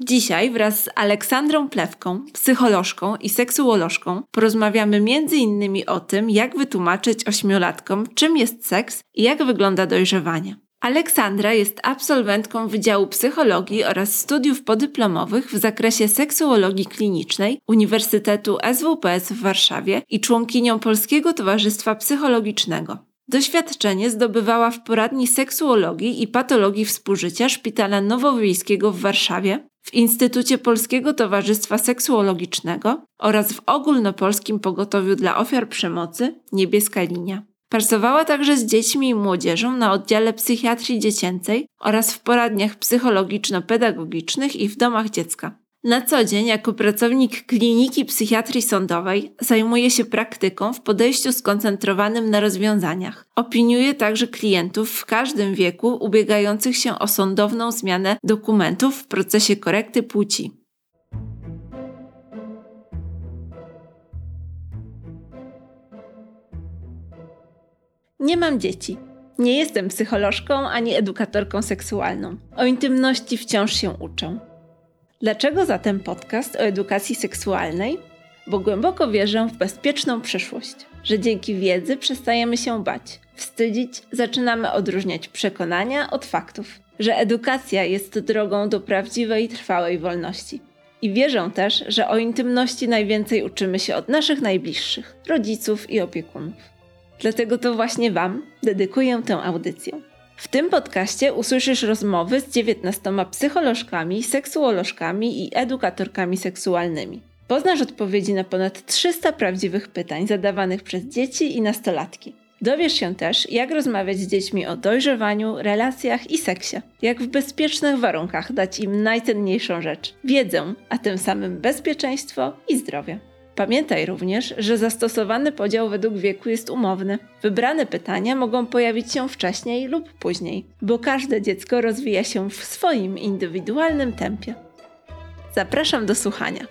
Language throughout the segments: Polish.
Dzisiaj wraz z Aleksandrą Plewką, psycholożką i seksuolożką, porozmawiamy m.in. o tym, jak wytłumaczyć ośmiolatkom, czym jest seks i jak wygląda dojrzewanie. Aleksandra jest absolwentką Wydziału Psychologii oraz studiów podyplomowych w zakresie seksuologii klinicznej Uniwersytetu SWPS w Warszawie i członkinią Polskiego Towarzystwa Psychologicznego. Doświadczenie zdobywała w poradni seksuologii i patologii współżycia Szpitala Nowowiejskiego w Warszawie, w Instytucie Polskiego Towarzystwa Seksuologicznego oraz w ogólnopolskim pogotowiu dla ofiar przemocy Niebieska Linia. Pracowała także z dziećmi i młodzieżą na oddziale psychiatrii dziecięcej oraz w poradniach psychologiczno-pedagogicznych i w domach dziecka. Na co dzień, jako pracownik kliniki psychiatrii sądowej, zajmuje się praktyką w podejściu skoncentrowanym na rozwiązaniach. Opiniuje także klientów w każdym wieku ubiegających się o sądowną zmianę dokumentów w procesie korekty płci. Nie mam dzieci. Nie jestem psycholożką ani edukatorką seksualną. O intymności wciąż się uczę. Dlaczego zatem podcast o edukacji seksualnej? Bo głęboko wierzę w bezpieczną przyszłość, że dzięki wiedzy przestajemy się bać, wstydzić, zaczynamy odróżniać przekonania od faktów, że edukacja jest drogą do prawdziwej trwałej wolności. I wierzę też, że o intymności najwięcej uczymy się od naszych najbliższych, rodziców i opiekunów. Dlatego to właśnie Wam dedykuję tę audycję. W tym podcaście usłyszysz rozmowy z 19 psycholożkami, seksuolożkami i edukatorkami seksualnymi. Poznasz odpowiedzi na ponad 300 prawdziwych pytań zadawanych przez dzieci i nastolatki. Dowiesz się też, jak rozmawiać z dziećmi o dojrzewaniu, relacjach i seksie. Jak w bezpiecznych warunkach dać im najcenniejszą rzecz wiedzę, a tym samym bezpieczeństwo i zdrowie. Pamiętaj również, że zastosowany podział według wieku jest umowny. Wybrane pytania mogą pojawić się wcześniej lub później, bo każde dziecko rozwija się w swoim indywidualnym tempie. Zapraszam do słuchania.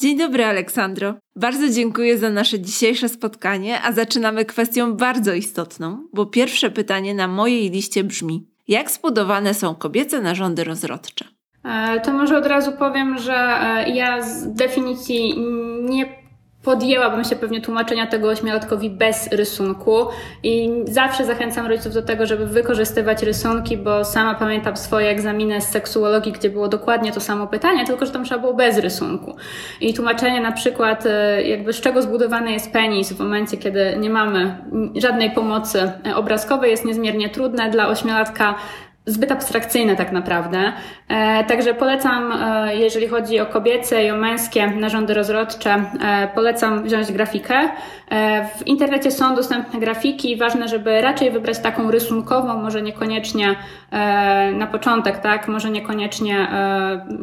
Dzień dobry, Aleksandro. Bardzo dziękuję za nasze dzisiejsze spotkanie, a zaczynamy kwestią bardzo istotną, bo pierwsze pytanie na mojej liście brzmi: jak zbudowane są kobiece narządy rozrodcze? E, to może od razu powiem, że e, ja z definicji nie podjęłabym się pewnie tłumaczenia tego ośmiolatkowi bez rysunku i zawsze zachęcam rodziców do tego, żeby wykorzystywać rysunki, bo sama pamiętam swoje egzaminy z seksuologii, gdzie było dokładnie to samo pytanie, tylko że tam trzeba było bez rysunku. I tłumaczenie na przykład e, jakby z czego zbudowany jest penis w momencie, kiedy nie mamy żadnej pomocy obrazkowej jest niezmiernie trudne dla ośmiolatka zbyt abstrakcyjne tak naprawdę. E, także polecam, e, jeżeli chodzi o kobiece i o męskie narządy rozrodcze, e, polecam wziąć grafikę. W internecie są dostępne grafiki. Ważne, żeby raczej wybrać taką rysunkową, może niekoniecznie na początek, tak, może niekoniecznie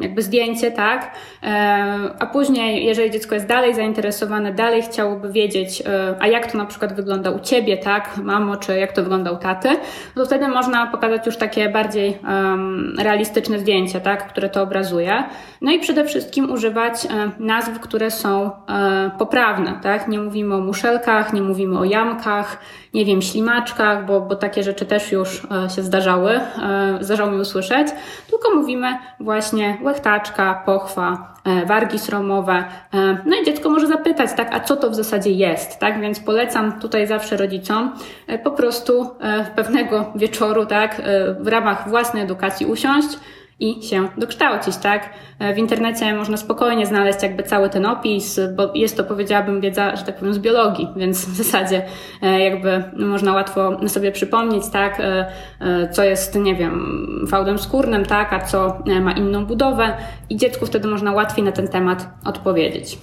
jakby zdjęcie, tak, a później, jeżeli dziecko jest dalej zainteresowane, dalej chciałoby wiedzieć, a jak to na przykład wygląda u ciebie, tak, mamo, czy jak to wygląda u taty, to wtedy można pokazać już takie bardziej um, realistyczne zdjęcie, tak, które to obrazuje. No i przede wszystkim używać e, nazw, które są e, poprawne, tak? Nie mówimy o muszelkach, nie mówimy o jamkach, nie wiem, ślimaczkach, bo, bo takie rzeczy też już e, się zdarzały, e, zdarzało mi usłyszeć, tylko mówimy właśnie łechtaczka, pochwa, e, wargi sromowe. No i dziecko może zapytać, tak, a co to w zasadzie jest, tak? Więc polecam tutaj zawsze rodzicom po prostu pewnego wieczoru, tak, w ramach własnej edukacji usiąść, i się dokształcić, tak? E, w internecie można spokojnie znaleźć jakby cały ten opis, bo jest to, powiedziałabym, wiedza, że tak powiem, z biologii, więc w zasadzie e, jakby można łatwo sobie przypomnieć, tak? E, co jest, nie wiem, fałdem skórnym, tak? A co ma inną budowę i dziecku wtedy można łatwiej na ten temat odpowiedzieć.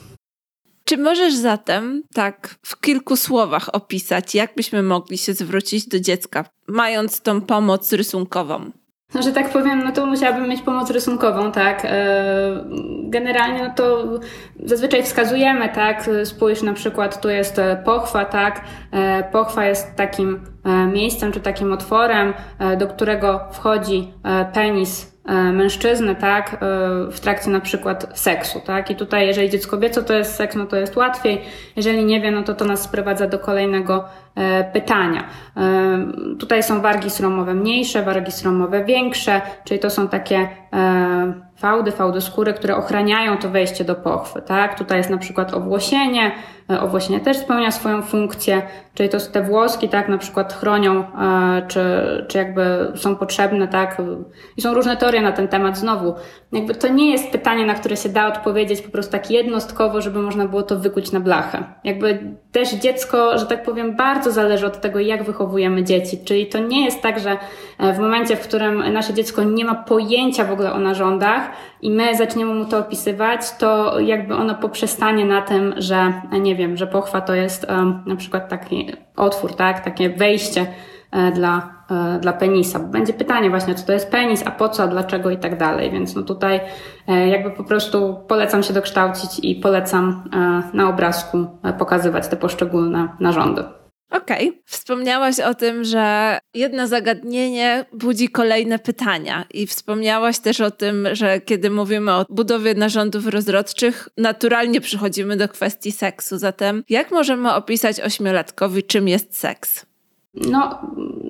Czy możesz zatem tak w kilku słowach opisać, jak byśmy mogli się zwrócić do dziecka, mając tą pomoc rysunkową? No, że tak powiem, no to musiałabym mieć pomoc rysunkową, tak. E, generalnie, no to zazwyczaj wskazujemy, tak. Spójrz na przykład, tu jest e, pochwa, tak. E, pochwa jest takim miejscem czy takim otworem, do którego wchodzi penis mężczyzny, tak, e, w trakcie na przykład seksu, tak, i tutaj jeżeli dziecko wie, co to jest seks, no to jest łatwiej, jeżeli nie wie, no to to nas sprowadza do kolejnego e, pytania. Tutaj są wargi sromowe mniejsze, wargi sromowe większe, czyli to są takie fałdy, fałdy skóry, które ochraniają to wejście do pochwy, tak? Tutaj jest na przykład owłosienie, e, owłosienie też spełnia swoją funkcję, czyli to te włoski, tak, na przykład chronią, e, czy, czy jakby są potrzebne, tak? I są różne teorie na ten temat znowu. Jakby to nie jest pytanie, na które się da odpowiedzieć po prostu tak jednostkowo, żeby można było to wykuć na blachę. Jakby też dziecko, że tak powiem, bardzo zależy od tego, jak wychowujemy dzieci, czyli to nie jest tak, że e, w momencie, w którym nasze dziecko nie ma pojęcia w ogóle o narządach, i my zaczniemy mu to opisywać, to jakby ono poprzestanie na tym, że nie wiem, że pochwa to jest na przykład taki otwór, tak, takie wejście e, dla, e, dla penisa. Będzie pytanie właśnie, co to jest penis, a po co, a dlaczego i tak dalej. Więc no tutaj e, jakby po prostu polecam się dokształcić i polecam na obrazku pokazywać te poszczególne narządy. Okej. Okay. Wspomniałaś o tym, że jedno zagadnienie budzi kolejne pytania. I wspomniałaś też o tym, że kiedy mówimy o budowie narządów rozrodczych, naturalnie przychodzimy do kwestii seksu. Zatem, jak możemy opisać ośmiolatkowi, czym jest seks? No,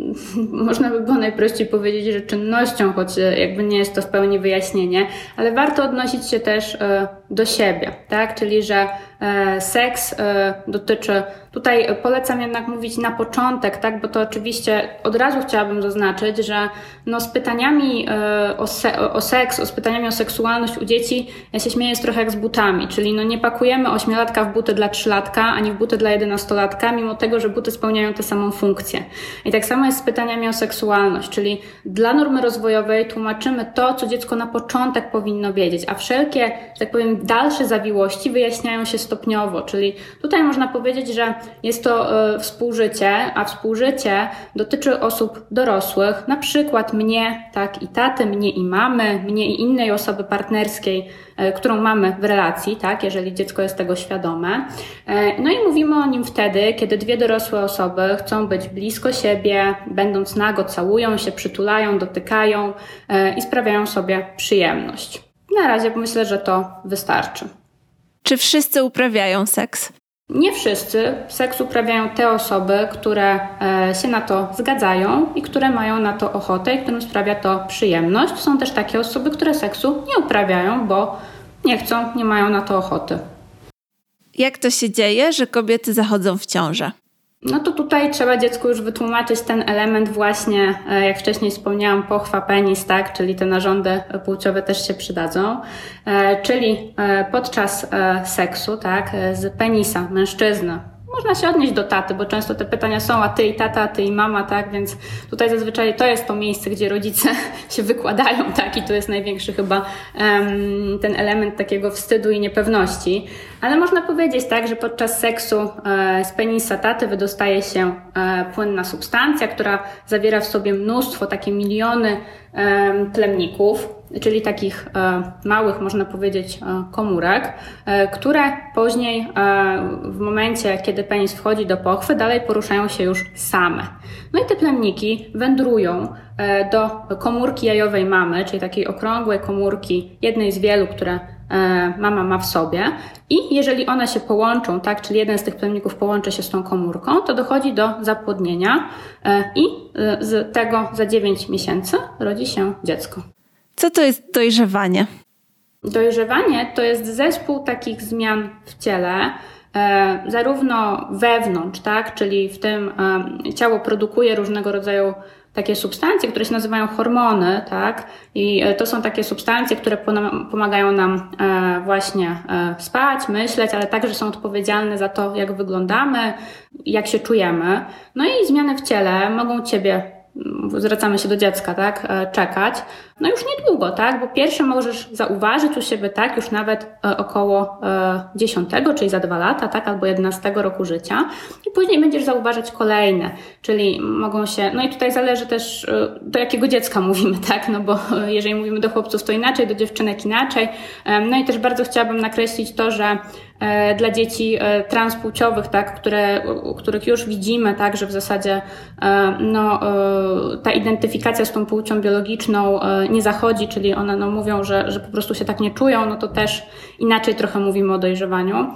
można by było najprościej powiedzieć, że czynnością, choć jakby nie jest to w pełni wyjaśnienie, ale warto odnosić się też e, do siebie, tak? Czyli, że e, seks e, dotyczy Tutaj polecam jednak mówić na początek, tak, bo to oczywiście od razu chciałabym zaznaczyć, że no z pytaniami e, o, se o seks, z pytaniami o seksualność u dzieci, ja się śmieję, jest trochę jak z butami, czyli no nie pakujemy ośmiolatka w buty dla trzylatka, ani w buty dla jedenastolatka, mimo tego, że buty spełniają tę samą funkcję. I tak samo jest z pytaniami o seksualność, czyli dla normy rozwojowej tłumaczymy to, co dziecko na początek powinno wiedzieć, a wszelkie, tak powiem, dalsze zawiłości wyjaśniają się stopniowo, czyli tutaj można powiedzieć, że jest to e, współżycie, a współżycie dotyczy osób dorosłych, na przykład mnie, tak i taty, mnie i mamy, mnie i innej osoby partnerskiej, e, którą mamy w relacji, tak, jeżeli dziecko jest tego świadome. E, no i mówimy o nim wtedy, kiedy dwie dorosłe osoby chcą być blisko siebie, będąc nago, całują się, przytulają, dotykają i sprawiają sobie przyjemność. Na razie myślę, że to wystarczy. Czy wszyscy uprawiają seks? Nie wszyscy seks uprawiają te osoby, które e, się na to zgadzają i które mają na to ochotę i którym sprawia to przyjemność. Są też takie osoby, które seksu nie uprawiają, bo nie chcą, nie mają na to ochoty. Jak to się dzieje, że kobiety zachodzą w ciążę? No to tutaj trzeba dziecku już wytłumaczyć ten element właśnie, e, jak wcześniej wspomniałam, pochwa penis, tak, czyli te narządy płciowe też się przydadzą, e, czyli e, podczas seksu, tak, z penisa mężczyzny można się odnieść do taty, bo często te pytania są, a ty i tata, a ty i mama, tak? Więc tutaj zazwyczaj to jest to miejsce, gdzie rodzice się wykładają, tak? I to jest największy chyba um, ten element takiego wstydu i niepewności. Ale można powiedzieć, tak, że podczas seksu e, z penisa taty wydostaje się e, płynna substancja, która zawiera w sobie mnóstwo, takie miliony plemników czyli takich e, małych, można powiedzieć, e, komórek, e, które później w momencie, kiedy penis wchodzi do pochwy, dalej poruszają się już same. No i te plemniki wędrują do komórki jajowej mamy, czyli takiej okrągłej komórki, jednej z wielu, które mama ma w sobie. I jeżeli one się połączą, tak, czyli jeden z tych plemników połączy się z tą komórką, to dochodzi do zapłodnienia i z tego za 9 miesięcy rodzi się dziecko. Co to jest dojrzewanie? Dojrzewanie to jest zespół takich zmian w ciele, e, zarówno wewnątrz, tak, czyli w tym e, ciało produkuje różnego rodzaju takie substancje, które się nazywają hormony, tak? I e, to są takie substancje, które pomagają nam właśnie spać, myśleć, ale także są odpowiedzialne za to, jak wyglądamy, jak się czujemy. No i zmiany w ciele mogą Ciebie zwracamy się do dziecka, tak, e, czekać, no już niedługo, tak, bo pierwsze możesz zauważyć u siebie, tak, już nawet e, około 10, e, czyli za dwa lata, tak, albo 11 roku życia. I później będziesz zauważać kolejne, czyli mogą się, no i tutaj zależy też do jakiego dziecka mówimy, tak, no bo jeżeli mówimy do chłopców to inaczej, do dziewczynek inaczej, no i też bardzo chciałabym nakreślić to, że dla dzieci transpłciowych, tak, które, których już widzimy, tak, że w zasadzie no, ta identyfikacja z tą płcią biologiczną nie zachodzi, czyli one no, mówią, że, że po prostu się tak nie czują, no to też inaczej trochę mówimy o dojrzewaniu.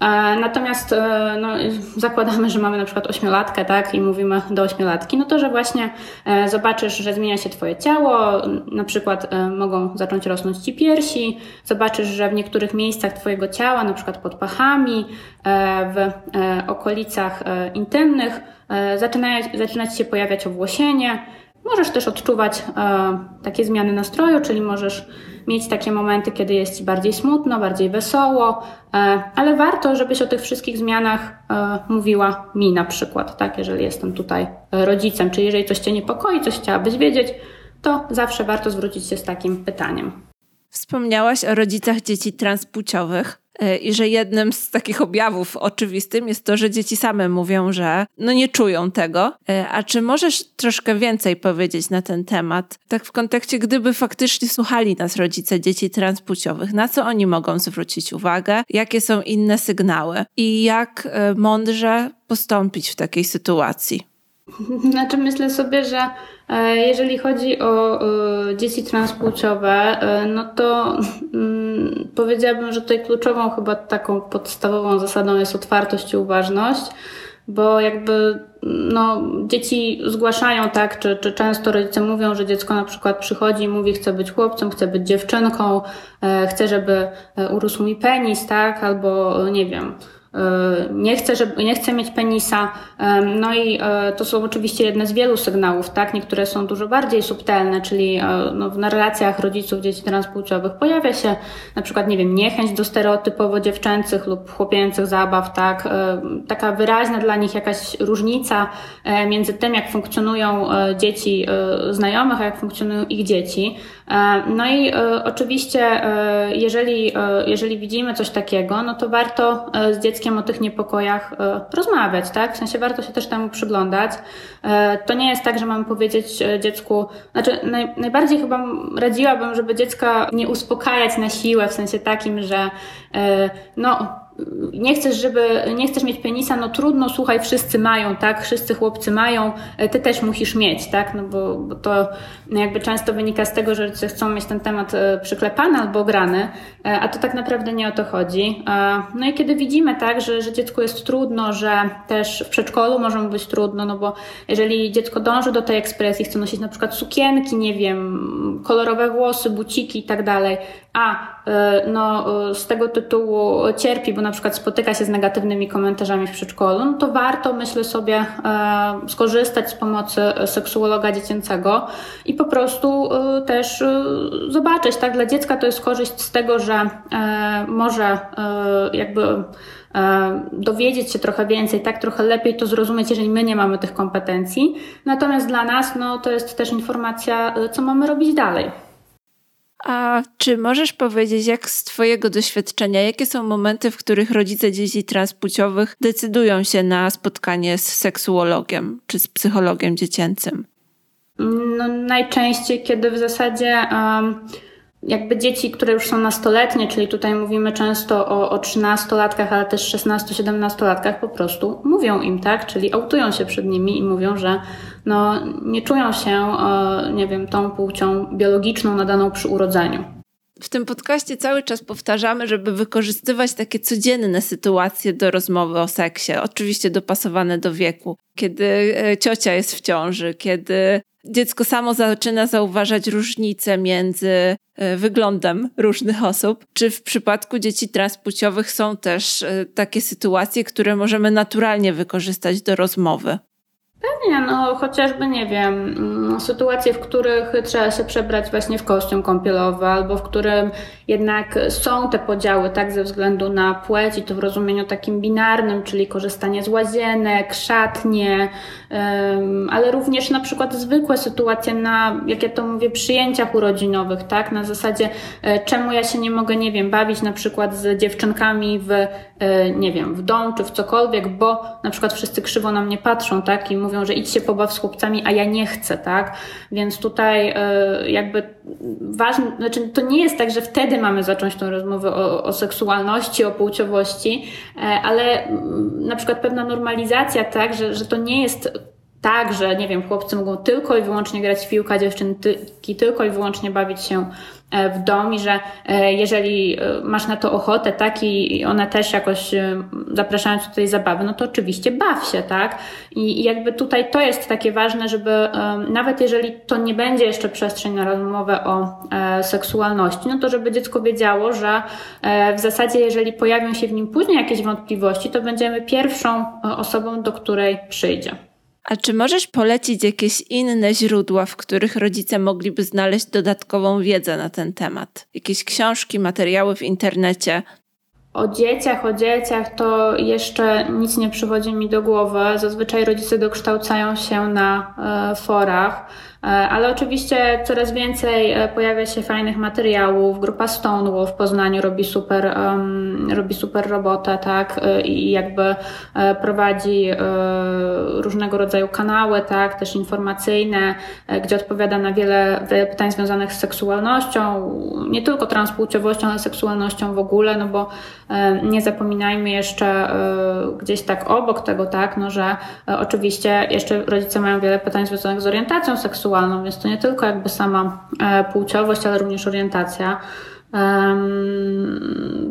E, natomiast e, no, zakładamy, że mamy na przykład ośmiolatkę, tak, i mówimy do ośmiolatki, no to, że właśnie e, zobaczysz, że zmienia się Twoje ciało, na przykład mogą zacząć rosnąć Ci piersi, zobaczysz, że w niektórych miejscach Twojego ciała, na przykład pod pachami, w okolicach intymnych, zaczyna, zaczyna Ci się pojawiać owłosienie, Możesz też odczuwać e, takie zmiany nastroju, czyli możesz mieć takie momenty, kiedy jest Ci bardziej smutno, bardziej wesoło, e, ale warto, żebyś o tych wszystkich zmianach e, mówiła mi na przykład, tak, jeżeli jestem tutaj rodzicem, czy jeżeli coś Cię niepokoi, coś chciałabyś wiedzieć, to zawsze warto zwrócić się z takim pytaniem. Wspomniałaś o rodzicach dzieci transpłciowych. E, I że jednym z takich objawów oczywistym jest to, że dzieci same mówią, że no nie czują tego. E, a czy możesz troszkę więcej powiedzieć na ten temat? Tak w kontekście, gdyby faktycznie słuchali nas rodzice dzieci transpłciowych, na co oni mogą zwrócić uwagę? Jakie są inne sygnały? I jak e, mądrze postąpić w takiej sytuacji? Znaczy myślę sobie, że e, jeżeli chodzi o dzieci transpłciowe, e, no to mm, powiedziałabym, że tutaj kluczową chyba taką podstawową zasadą jest otwartość i uważność, bo jakby no, dzieci zgłaszają tak, czy, czy często rodzice mówią, że dziecko na przykład przychodzi i mówi chce być chłopcem, chce być dziewczynką, e, chce, żeby urósł mi penis, tak, albo nie wiem, E, nie chcę, żeby, nie chcę mieć penisa. E, no i e, to są oczywiście jedne z wielu sygnałów, tak? Niektóre są dużo bardziej subtelne, czyli no, na relacjach rodziców dzieci transpłciowych pojawia się na przykład, nie wiem, niechęć do stereotypowo dziewczęcych lub chłopięcych zabaw, tak? Taka wyraźna dla nich jakaś różnica między tym, jak funkcjonują dzieci znajomych, a jak funkcjonują ich dzieci. No i oczywiście, jeżeli, jeżeli widzimy coś takiego, no to warto z dzieckiem o tych niepokojach e, rozmawiać, tak? W sensie warto się też temu przyglądać. E, to nie jest tak, że mamy powiedzieć e, dziecku, znaczy naj, najbardziej chyba radziłabym, żeby dziecka nie uspokajać na siłę, w sensie takim, że no nie chcesz, żeby, nie chcesz mieć penisa, no trudno, słuchaj, wszyscy mają, tak, wszyscy chłopcy mają, e, ty też musisz mieć, tak, no bo, bo to jakby często wynika z tego, że chcą mieć ten temat e, przyklepany albo grany, e, a to tak naprawdę nie o to chodzi. No i kiedy widzimy, tak, że, że dziecku jest trudno, że też w przedszkolu może mu być trudno, no bo jeżeli dziecko dąży do tej ekspresji, chce nosić na przykład sukienki, nie wiem, kolorowe włosy, buciki i tak dalej, a no z tego tytułu cierpi, bo na przykład spotyka się z negatywnymi komentarzami w przedszkolu, no to warto, myślę sobie, e, skorzystać z pomocy seksuologa dziecięcego i po prostu e, też e, zobaczyć, tak, dla dziecka to jest korzyść z tego, że może jakby dowiedzieć się trochę więcej, tak trochę lepiej to zrozumieć, jeżeli my nie mamy tych kompetencji. Natomiast dla nas, no, to jest też informacja, co mamy robić dalej. A czy możesz powiedzieć, jak z Twojego doświadczenia, jakie są momenty, w których rodzice dzieci transpłciowych decydują się na spotkanie z seksuologiem czy z psychologiem dziecięcym? No, najczęściej, kiedy w zasadzie. Um jakby dzieci, które już są nastoletnie, czyli tutaj mówimy często o, o 13-latkach, ale też 16-17-latkach, po prostu mówią im, tak? Czyli autują się przed nimi i mówią, że no, nie czują się, e, nie wiem, tą płcią biologiczną nadaną przy urodzeniu. W tym podcaście cały czas powtarzamy, żeby wykorzystywać takie codzienne sytuacje do rozmowy o seksie, oczywiście dopasowane do wieku. Kiedy e, ciocia jest w ciąży, kiedy dziecko samo zaczyna zauważać różnice między e, wyglądem różnych osób. Czy w przypadku dzieci transpłciowych są też e, takie sytuacje, które możemy naturalnie wykorzystać do rozmowy? Pewnie, no chociażby, nie wiem, mm, sytuacje, w których trzeba się przebrać właśnie w kostium kąpielowy, albo w którym jednak są te podziały, tak, ze względu na płeć i to w rozumieniu takim binarnym, czyli korzystanie z łazienek, szatnie, ale również na przykład zwykłe sytuacje na, jak ja to mówię, przyjęciach urodzinowych, tak, na zasadzie e, czemu ja się nie mogę, nie wiem, bawić na przykład z dziewczynkami w, e, nie wiem, w dom czy w cokolwiek, bo na przykład wszyscy krzywo na mnie patrzą, tak, i mówią, mówią, że idź się pobaw z chłopcami, a ja nie chcę, tak? Więc tutaj e, jakby ważne, znaczy to nie jest tak, że wtedy mamy zacząć tą rozmowę o, o seksualności, o płciowości, e, ale mm, na przykład pewna normalizacja, tak, że, że to nie jest tak, że nie wiem, chłopcy mogą tylko i wyłącznie grać w piłkę, dziewczynki tylko i wyłącznie bawić się e, w dom i że e, jeżeli e, masz na to ochotę, tak, i one też jakoś zapraszają cię do tej zabawy, no to oczywiście baw się, tak? I jakby tutaj to jest takie ważne, żeby nawet jeżeli to nie będzie jeszcze przestrzeń na rozmowę o seksualności, no to żeby dziecko wiedziało, że w zasadzie jeżeli pojawią się w nim później jakieś wątpliwości, to będziemy pierwszą osobą, do której przyjdzie. A czy możesz polecić jakieś inne źródła, w których rodzice mogliby znaleźć dodatkową wiedzę na ten temat? Jakieś książki, materiały w internecie? O dzieciach, o dzieciach to jeszcze nic nie przychodzi mi do głowy. Zazwyczaj rodzice dokształcają się na e, forach. E, ale oczywiście coraz więcej e, pojawia się fajnych materiałów. Grupa Stonewall w Poznaniu robi super, um, robi super robotę, tak? E, I jakby prowadzi różnego rodzaju kanały, tak? Też informacyjne, gdzie odpowiada na wiele, pytań związanych z seksualnością, nie tylko transpłciowością, ale seksualnością w ogóle, no bo nie zapominajmy jeszcze gdzieś tak obok tego, tak? No, że oczywiście jeszcze rodzice mają wiele pytań związanych z orientacją seksualną, seksualną, więc to nie tylko jakby sama e, płciowość, ale również orientacja.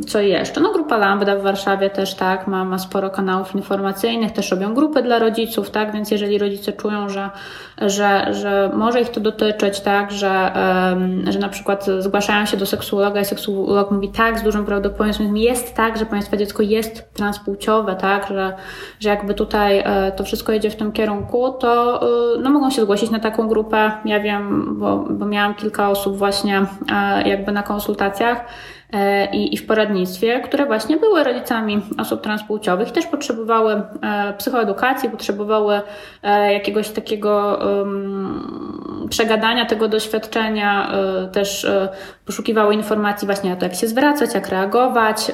Co jeszcze? No grupa Lambda w Warszawie też tak, ma, ma sporo kanałów informacyjnych, też robią grupy dla rodziców, tak, więc jeżeli rodzice czują, że, że, że może ich to dotyczyć, tak, że, że na przykład zgłaszają się do seksuologa i seksuolog mówi tak, z dużym prawdopodobieństwem jest tak, że Państwa dziecko jest transpłciowe, tak, że, że jakby tutaj e, to wszystko jedzie w tym kierunku, to e, no, mogą się zgłosić na taką grupę. Ja wiem, bo, bo miałam kilka osób właśnie e, jakby na konsultacji E, i, i w poradnictwie, które właśnie były rodzicami osób transpłciowych i też potrzebowały e, psychoedukacji, potrzebowały e, jakiegoś takiego przegadania tego doświadczenia, też poszukiwały informacji właśnie o to, jak się zwracać, jak reagować.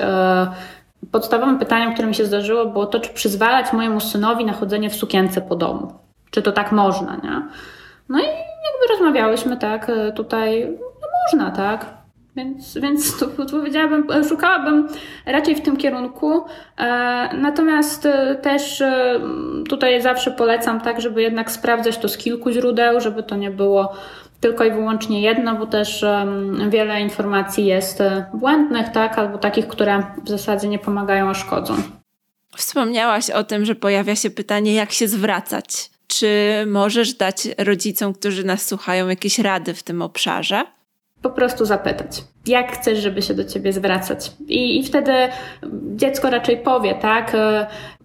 Podstawowym pytaniem, które mi się zdarzyło, było to, czy przyzwalać mojemu synowi na chodzenie w sukience po domu. Czy to tak można, nie? No i jakby rozmawiałyśmy tak, tutaj no można, tak? Więc, więc tu powiedziałabym, szukałabym raczej w tym kierunku. E, natomiast e, też e, tutaj zawsze polecam tak, żeby jednak sprawdzać to z kilku źródeł, żeby to nie było tylko i wyłącznie jedno, bo też wiele informacji jest błędnych, tak, albo takich, które w zasadzie nie pomagają, a szkodzą. Wspomniałaś o tym, że pojawia się pytanie, jak się zwracać. Czy możesz dać rodzicom, którzy nas słuchają, jakieś rady w tym obszarze? Po prostu zapytać, jak chcesz, żeby się do ciebie zwracać. I, I wtedy dziecko raczej powie, tak?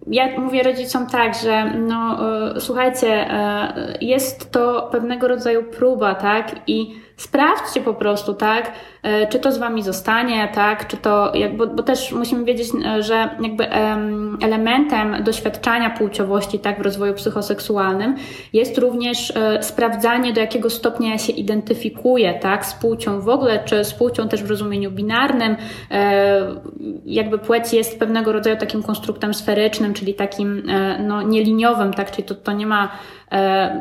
Ja mówię rodzicom tak, że no, e, słuchajcie, e, jest to pewnego rodzaju próba, tak? I sprawdźcie po prostu, tak? E, czy to z wami zostanie, tak? Czy to, bo, bo też musimy wiedzieć, e, że jakby elementem doświadczania płciowości, tak, w rozwoju psychoseksualnym jest również e, sprawdzanie, do jakiego stopnia ja się identyfikuję, tak, z płcią w ogóle, czy z płcią też w rozumieniu binarnym. Jakby płeć jest pewnego rodzaju takim konstruktem sferycznym, czyli takim, no, nieliniowym, tak, czyli to, to nie ma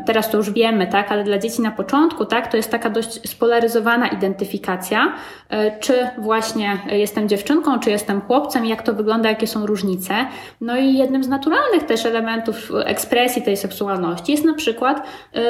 teraz to już wiemy, tak, ale dla dzieci na początku, tak, to jest taka dość spolaryzowana identyfikacja, E, czy właśnie jestem dziewczynką, czy jestem chłopcem, jak to wygląda, jakie są różnice. No i jednym z naturalnych też elementów ekspresji tej seksualności jest na przykład y,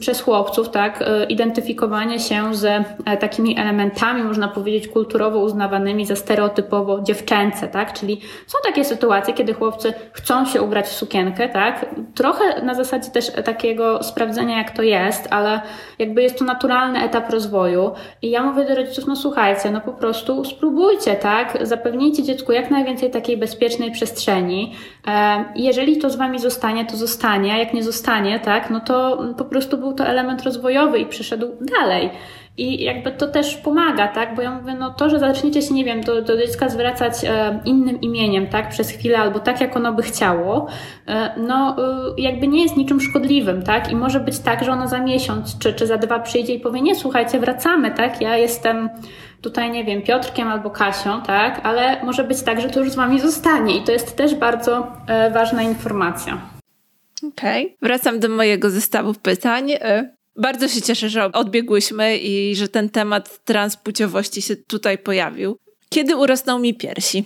przez chłopców, tak, identyfikowanie się z takimi elementami, można powiedzieć, kulturowo uznawanymi za stereotypowo dziewczęce, tak, czyli są takie sytuacje, kiedy chłopcy chcą się ubrać w sukienkę, tak, trochę na zasadzie też takiego sprawdzenia, jak to jest, ale jakby jest to naturalny etap rozwoju i ja mówię do rodziców, no słuchaj, słuchajcie, no po prostu spróbujcie, tak? Zapewnijcie dziecku jak najwięcej takiej bezpiecznej przestrzeni. E, jeżeli to z wami zostanie, to zostanie, jak nie zostanie, tak? No to po prostu był to element rozwojowy i przyszedł dalej. I jakby to też pomaga, tak? Bo ja mówię, no to, że zaczniecie się, nie wiem, do, do dziecka zwracać e, innym imieniem, tak? Przez chwilę albo tak, jak ono by chciało, e, no e, jakby nie jest niczym szkodliwym, tak? I może być tak, że ono za miesiąc czy, czy za dwa przyjdzie i powie, nie, słuchajcie, wracamy, tak? Ja jestem tutaj, nie wiem, Piotrkiem albo Kasią, tak? Ale może być tak, że to już z Wami zostanie i to jest też bardzo ważna informacja. Okej. Okay. Wracam do mojego zestawu pytań. Bardzo się cieszę, że odbiegłyśmy i że ten temat transpłciowości się tutaj pojawił. Kiedy urosną mi piersi?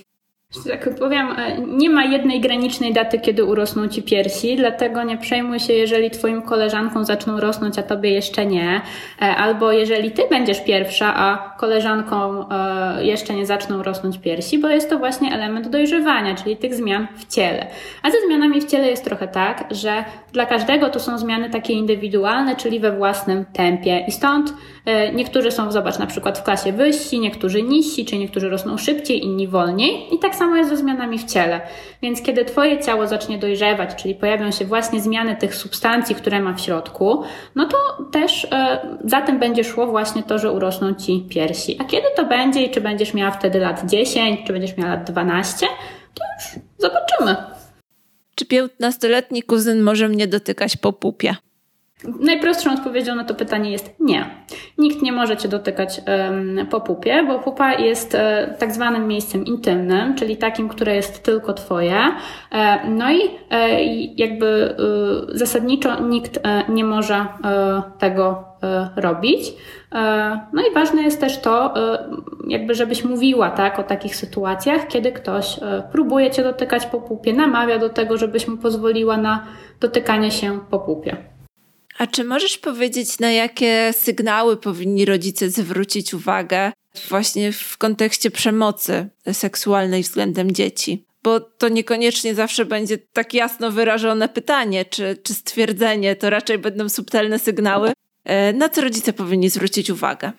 Tak powiem, e, nie ma jednej granicznej daty, kiedy urosną ci piersi, dlatego nie przejmuj się, jeżeli twoim koleżankom zaczną rosnąć, a tobie jeszcze nie. E, albo jeżeli ty będziesz pierwsza, a koleżankom e, jeszcze nie zaczną rosnąć piersi, bo jest to właśnie element dojrzewania, czyli tych zmian w ciele. A ze zmianami w ciele jest trochę tak, że dla każdego to są zmiany takie indywidualne, czyli we własnym tempie. I stąd niektórzy są, zobacz, na przykład w klasie wyżsi, niektórzy niżsi, czy niektórzy rosną szybciej, inni wolniej. I tak samo jest ze zmianami w ciele. Więc kiedy Twoje ciało zacznie dojrzewać, czyli pojawią się właśnie zmiany tych substancji, które ma w środku, no to też e, za tym będzie szło właśnie to, że urosną Ci piersi. A kiedy to będzie i czy będziesz miała wtedy lat 10, czy będziesz miała lat 12, to już zobaczymy. Czy 15-letni kuzyn może mnie dotykać po pupie? Najprostszą odpowiedzią na to pytanie jest nie. Nikt nie może cię dotykać po pupie, bo pupa jest e, tak zwanym miejscem intymnym, czyli takim, które jest tylko twoje. E, no i e, jakby zasadniczo nikt nie może tego robić. No i ważne jest też to, jakby żebyś mówiła tak o takich sytuacjach, kiedy ktoś próbuje cię dotykać po pupie, namawia do tego, żebyś mu pozwoliła na dotykanie się po pupie. A czy możesz powiedzieć, na jakie sygnały powinni rodzice zwrócić uwagę właśnie w kontekście przemocy seksualnej względem dzieci? Bo to niekoniecznie zawsze będzie tak jasno wyrażone pytanie czy, czy stwierdzenie, to raczej będą subtelne sygnały. E, na co rodzice powinni zwrócić uwagę?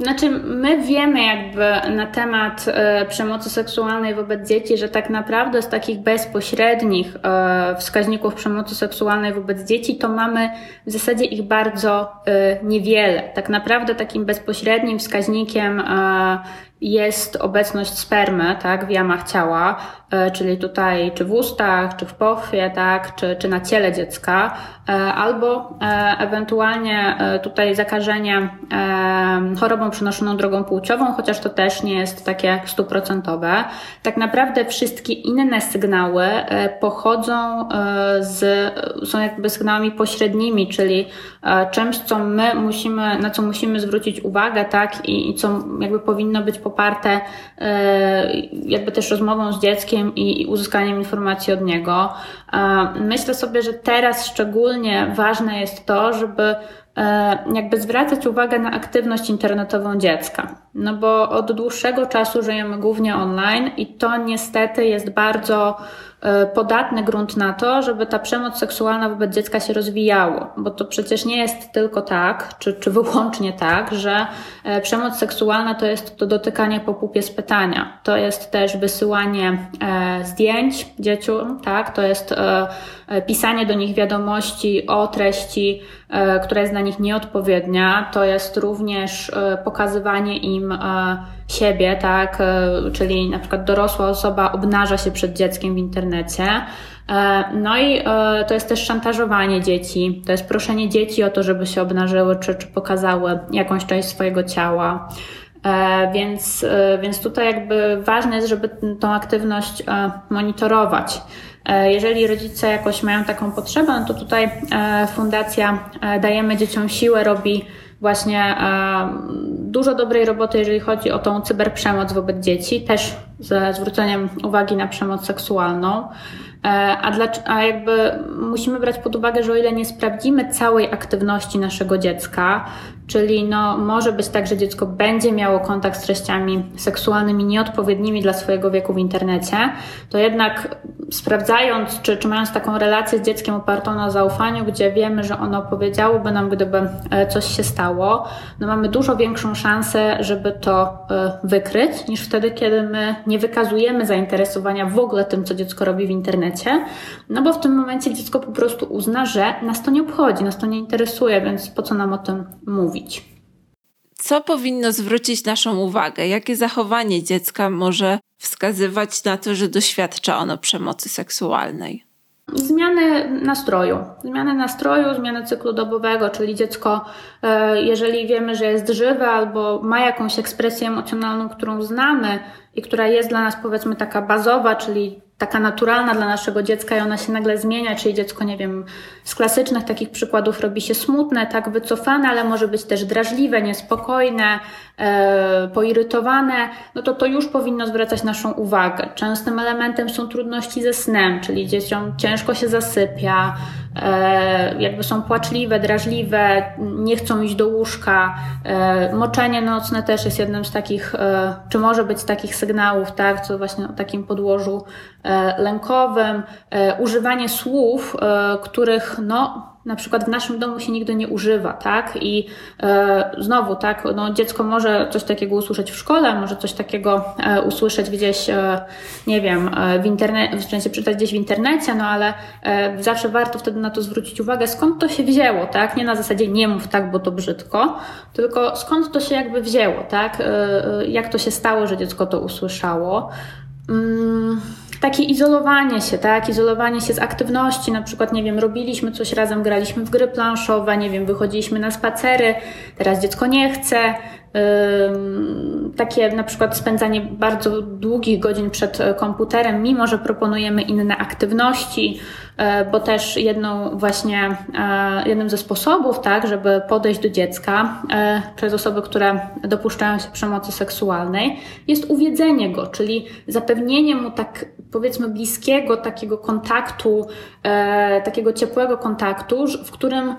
Znaczy, my wiemy jakby na temat e, przemocy seksualnej wobec dzieci, że tak naprawdę z takich bezpośrednich e, wskaźników przemocy seksualnej wobec dzieci, to mamy w zasadzie ich bardzo e, niewiele. Tak naprawdę takim bezpośrednim wskaźnikiem e, jest obecność spermy, tak, w jamach ciała, e, czyli tutaj czy w ustach, czy w pochwie, tak, czy, czy na ciele dziecka, e, albo e, ewentualnie tutaj zakażenie chorobą przenoszoną drogą płciową, chociaż to też nie jest takie stuprocentowe. Tak naprawdę wszystkie inne sygnały pochodzą z, są jakby sygnałami pośrednimi, czyli czymś, co my musimy, na co musimy zwrócić uwagę, tak, i, i co jakby powinno być poparte e, jakby też rozmową z dzieckiem i uzyskaniem informacji od niego. E, myślę sobie, że teraz szczególnie ważne jest to, żeby e, jakby zwracać uwagę na aktywność internetową dziecka. No bo od dłuższego czasu żyjemy głównie online i to niestety jest bardzo podatny grunt na to, żeby ta przemoc seksualna wobec dziecka się rozwijało, bo to przecież nie jest tylko tak, czy, czy wyłącznie tak, że e, przemoc seksualna to jest to dotykanie po pupie z pytania. To jest też wysyłanie e, zdjęć dzieciom, tak? To jest pisanie do nich wiadomości o treści, która jest dla nich nieodpowiednia. To jest również pokazywanie im siebie, tak, e, czyli na przykład dorosła osoba obnaża się przed dzieckiem w internecie. E, no i e, to jest też szantażowanie dzieci, to jest proszenie dzieci o to, żeby się obnażyły czy, czy pokazały jakąś część swojego ciała. Więc, więc tutaj jakby ważne jest, żeby tą aktywność monitorować. Jeżeli rodzice jakoś mają taką potrzebę, no to tutaj Fundacja Dajemy Dzieciom Siłę robi właśnie dużo dobrej roboty, jeżeli chodzi o tą cyberprzemoc wobec dzieci, też ze zwróceniem uwagi na przemoc seksualną. E, a, dla, a jakby musimy brać pod uwagę, że o ile nie sprawdzimy całej aktywności naszego dziecka, czyli no, może być tak, że dziecko będzie miało kontakt z treściami seksualnymi nieodpowiednimi dla swojego wieku w internecie, to jednak sprawdzając, czy, czy mając taką relację z dzieckiem opartą na zaufaniu, gdzie wiemy, że ono powiedziałoby nam, gdyby e, coś się stało, no mamy dużo większą szansę, żeby to e, wykryć, niż wtedy, kiedy my nie wykazujemy zainteresowania w ogóle tym, co dziecko robi w internecie, no bo w tym momencie dziecko po prostu uzna, że nas to nie obchodzi, nas to nie interesuje, więc po co nam o tym mówić? Co powinno zwrócić naszą uwagę? Jakie zachowanie dziecka może wskazywać na to, że doświadcza ono przemocy seksualnej? Zmiany nastroju. Zmiany nastroju, zmiany cyklu dobowego, czyli dziecko, e, jeżeli wiemy, że jest żywe albo ma jakąś ekspresję emocjonalną, którą znamy i która jest dla nas powiedzmy taka bazowa, czyli taka naturalna dla naszego dziecka i ona się nagle zmienia, czyli dziecko, nie wiem, z klasycznych takich przykładów robi się smutne, tak wycofane, ale może być też drażliwe, niespokojne, poirytowane, no to to już powinno zwracać naszą uwagę. Częstym elementem są trudności ze snem, czyli dzieciom ciężko się zasypia, e, jakby są płaczliwe, drażliwe, nie chcą iść do łóżka. E, moczenie nocne też jest jednym z takich, e, czy może być z takich sygnałów, tak, co właśnie o takim podłożu e, lękowym. E, używanie słów, e, których no, na przykład w naszym domu się nigdy nie używa, tak? I e, znowu, tak, no, dziecko może coś takiego usłyszeć w szkole, może coś takiego e, usłyszeć gdzieś, e, nie wiem, e, w internecie, w sensie przeczytać gdzieś w internecie, no ale e, zawsze warto wtedy na to zwrócić uwagę, skąd to się wzięło, tak? Nie na zasadzie nie mów tak, bo to brzydko, tylko skąd to się jakby wzięło, tak? E, jak to się stało, że dziecko to usłyszało. Mm takie izolowanie się, tak? Izolowanie się z aktywności, na przykład, nie wiem, robiliśmy coś razem, graliśmy w gry planszowe, nie wiem, wychodziliśmy na spacery, teraz dziecko nie chce, takie na przykład spędzanie bardzo długich godzin przed e, komputerem, mimo że proponujemy inne aktywności, e, bo też jedną właśnie, e, jednym ze sposobów, tak, żeby podejść do dziecka przez osoby, które dopuszczają się przemocy seksualnej, jest uwiedzenie go, czyli zapewnienie mu tak powiedzmy bliskiego takiego kontaktu, takiego ciepłego kontaktu, w którym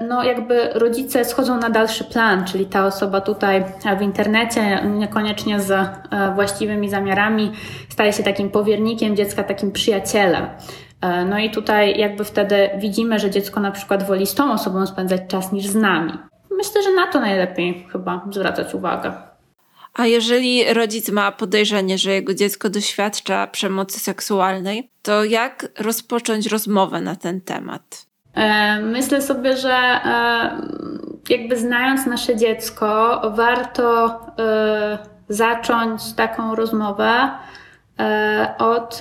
no jakby rodzice schodzą na dalszy plan, czyli ta osoba tutaj w internecie, niekoniecznie z e, właściwymi zamiarami, staje się takim powiernikiem dziecka, takim przyjacielem. E, no i tutaj jakby wtedy widzimy, że dziecko na przykład woli z tą osobą spędzać czas niż z nami. Myślę, że na to najlepiej chyba zwracać uwagę. A jeżeli rodzic ma podejrzenie, że jego dziecko doświadcza przemocy seksualnej, to jak rozpocząć rozmowę na ten temat? E, myślę sobie, że e, jakby znając nasze dziecko, warto e, zacząć taką rozmowę od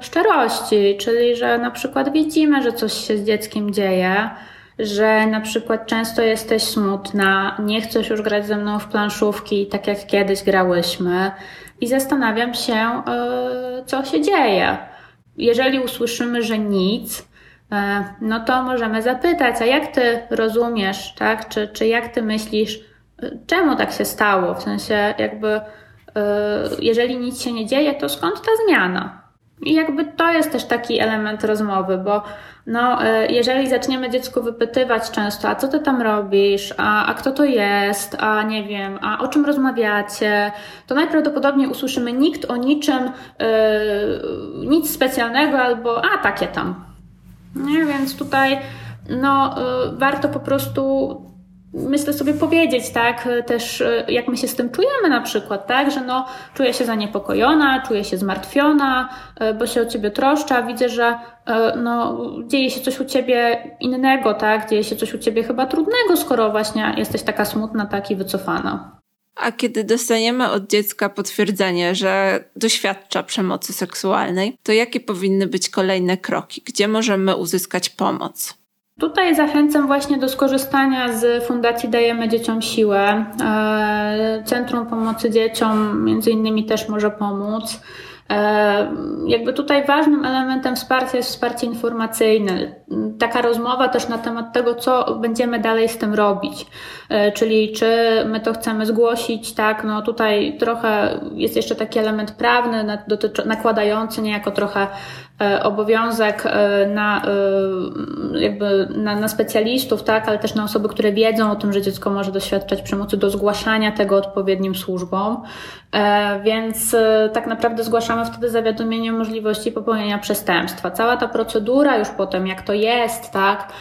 szczerości, czyli że na przykład widzimy, że coś się z dzieckiem dzieje, że na przykład często jesteś smutna, nie chcesz już grać ze mną w planszówki, tak jak kiedyś grałyśmy, i zastanawiam się, co się dzieje. Jeżeli usłyszymy, że nic, no to możemy zapytać, a jak ty rozumiesz, tak? Czy, czy jak ty myślisz, e, czemu tak się stało? W sensie, jakby, e, jeżeli nic się nie dzieje, to skąd ta zmiana? I jakby to jest też taki element rozmowy, bo no, jeżeli zaczniemy dziecku wypytywać często, a co ty tam robisz, a, a kto to jest, a nie wiem, a o czym rozmawiacie, to najprawdopodobniej usłyszymy nikt o niczym, yy, nic specjalnego albo a takie tam. Nie? Więc tutaj no, y, warto po prostu myślę sobie powiedzieć, tak, też y, jak my się z tym czujemy na przykład, tak, że no, czuję się zaniepokojona, czuję się zmartwiona, y, bo się o ciebie troszcza, widzę, że no, dzieje się coś u ciebie innego, tak, dzieje się coś u ciebie chyba trudnego, skoro właśnie jesteś taka smutna, tak i wycofana. A kiedy dostaniemy od dziecka potwierdzenie, że doświadcza przemocy seksualnej, to jakie powinny być kolejne kroki? Gdzie możemy uzyskać pomoc? Tutaj zachęcam właśnie do skorzystania z Fundacji Dajemy Dzieciom Siłę. E, Centrum Pomocy Dzieciom między innymi też może pomóc. E, jakby tutaj ważnym elementem wsparcia jest wsparcie informacyjne. Taka rozmowa też na temat tego, co będziemy dalej z tym robić. E, czyli czy my to chcemy zgłosić, tak, no tutaj trochę jest jeszcze taki element prawny, nakładający niejako trochę obowiązek e, na, e, jakby na, na specjalistów, tak, ale też na osoby, które wiedzą o tym, że dziecko może doświadczać przemocy, do zgłaszania tego odpowiednim służbom. Więc tak naprawdę zgłaszamy wtedy zawiadomienie o możliwości popełnienia przestępstwa. Cała ta procedura już potem, jak to jest, tak,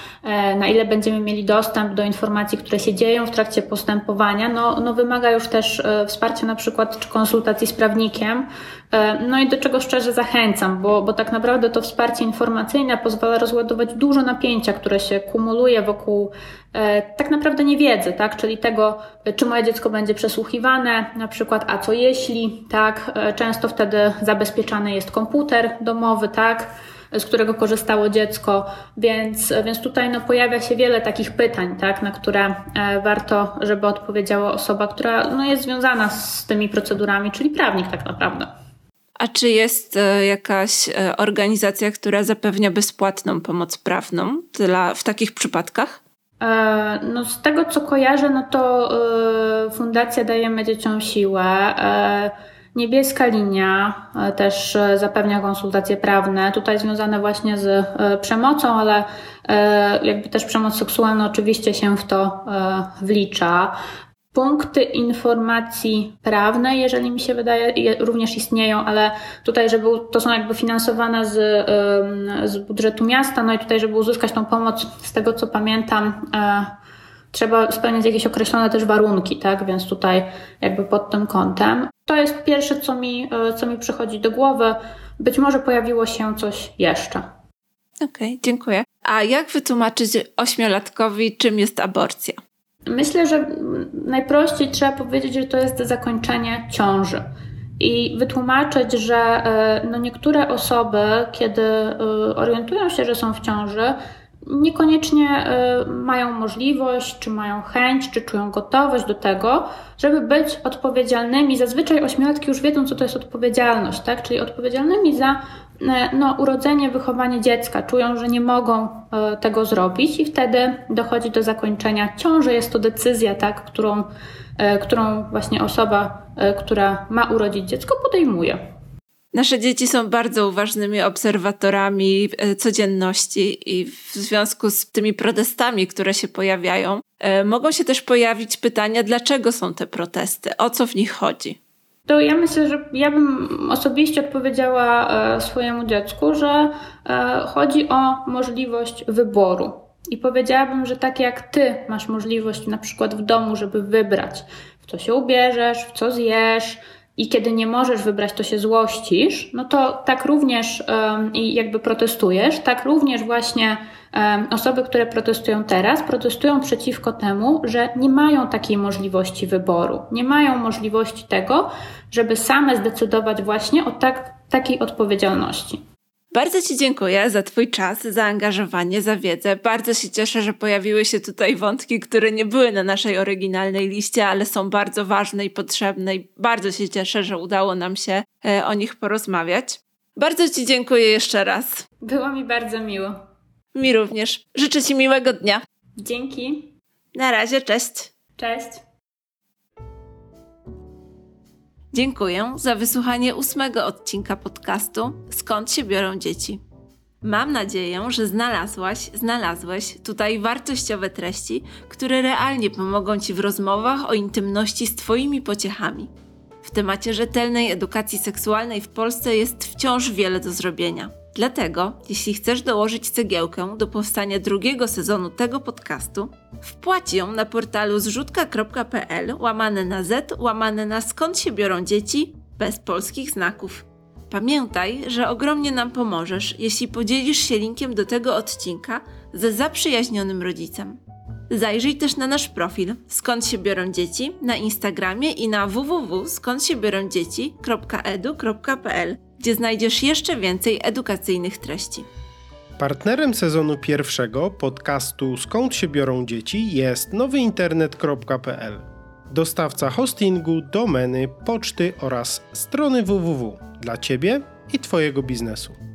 na ile będziemy mieli dostęp do informacji, które się dzieją w trakcie postępowania, no, no wymaga już też wsparcia na przykład czy konsultacji z prawnikiem, no i do czego szczerze zachęcam, bo, bo tak naprawdę to wsparcie informacyjne pozwala rozładować dużo napięcia, które się kumuluje wokół e, tak naprawdę niewiedzy, tak? Czyli tego, czy moje dziecko będzie przesłuchiwane, na przykład, a co jeśli, tak? E, często wtedy zabezpieczany jest komputer domowy, tak? z którego korzystało dziecko, więc, więc tutaj no, pojawia się wiele takich pytań, tak, na które e, warto, żeby odpowiedziała osoba, która no, jest związana z tymi procedurami, czyli prawnik tak naprawdę. A czy jest e, jakaś e, organizacja, która zapewnia bezpłatną pomoc prawną dla, w takich przypadkach? E, no z tego co kojarzę, no to Fundacja Dajemy Dzieciom Siłę. Niebieska linia też zapewnia konsultacje prawne, tutaj związane właśnie z przemocą, ale jakby też przemoc seksualna oczywiście się w to wlicza. Punkty informacji prawnej, jeżeli mi się wydaje, również istnieją, ale tutaj, żeby to są jakby finansowane z, z budżetu miasta, no i tutaj, żeby uzyskać tą pomoc, z tego co pamiętam, e, trzeba spełniać jakieś określone też warunki, tak? Więc tutaj jakby pod tym kątem. To jest pierwsze, co mi, e, co mi przychodzi do głowy. Być może pojawiło się coś jeszcze. Okej, okay, dziękuję. A jak wytłumaczyć ośmiolatkowi, czym jest aborcja? Myślę, że najprościej trzeba powiedzieć, że to jest zakończenie ciąży. I wytłumaczyć, że e, no niektóre osoby, kiedy e, orientują się, że są w ciąży, niekoniecznie e, mają możliwość, czy mają chęć, czy czują gotowość do tego, żeby być odpowiedzialnymi. Zazwyczaj ośmiolatki już wiedzą, co to jest odpowiedzialność, tak? Czyli odpowiedzialnymi za no, urodzenie, wychowanie dziecka, czują, że nie mogą e, tego zrobić i wtedy dochodzi do zakończenia ciąży. Jest to decyzja, tak, którą, e, którą właśnie osoba, która ma urodzić dziecko, podejmuje. Nasze dzieci są bardzo uważnymi obserwatorami codzienności i w związku z tymi protestami, które się pojawiają, mogą się też pojawić pytania, dlaczego są te protesty, o co w nich chodzi. To ja myślę, że ja bym osobiście odpowiedziała e, swojemu dziecku, że e, chodzi o możliwość wyboru. I powiedziałabym, że tak jak ty masz możliwość na przykład w domu, żeby wybrać, w co się ubierzesz, w co zjesz, i kiedy nie możesz wybrać, to się złościsz, no to tak również i jakby protestujesz, tak również właśnie osoby, które protestują teraz, protestują przeciwko temu, że nie mają takiej możliwości wyboru, nie mają możliwości tego, żeby same zdecydować właśnie o tak, takiej odpowiedzialności. Bardzo Ci dziękuję za Twój czas, zaangażowanie, za wiedzę. Bardzo się cieszę, że pojawiły się tutaj wątki, które nie były na naszej oryginalnej liście, ale są bardzo ważne i potrzebne i bardzo się cieszę, że udało nam się e, o nich porozmawiać. Bardzo Ci dziękuję jeszcze raz. Było mi bardzo miło. Mi również. Życzę Ci miłego dnia. Dzięki. Na razie, cześć. Cześć. Dziękuję za wysłuchanie ósmego odcinka podcastu Skąd się biorą dzieci. Mam nadzieję, że znalazłaś, znalazłeś tutaj wartościowe treści, które realnie pomogą Ci w rozmowach o intymności z Twoimi pociechami. W temacie rzetelnej edukacji seksualnej w Polsce jest wciąż wiele do zrobienia. Dlatego, jeśli chcesz dołożyć cegiełkę do powstania drugiego sezonu tego podcastu, wpłać ją na portalu zrzutka.pl łamane na z, łamane na skąd się biorą dzieci, bez polskich znaków. Pamiętaj, że ogromnie nam pomożesz, jeśli podzielisz się linkiem do tego odcinka ze zaprzyjaźnionym rodzicem. Zajrzyj też na nasz profil Skąd się biorą dzieci na Instagramie i na www.skądsiebiorondzieci.edu.pl gdzie znajdziesz jeszcze więcej edukacyjnych treści. Partnerem sezonu pierwszego podcastu Skąd się biorą dzieci jest nowyinternet.pl. Dostawca hostingu, domeny, poczty oraz strony www dla Ciebie i Twojego biznesu.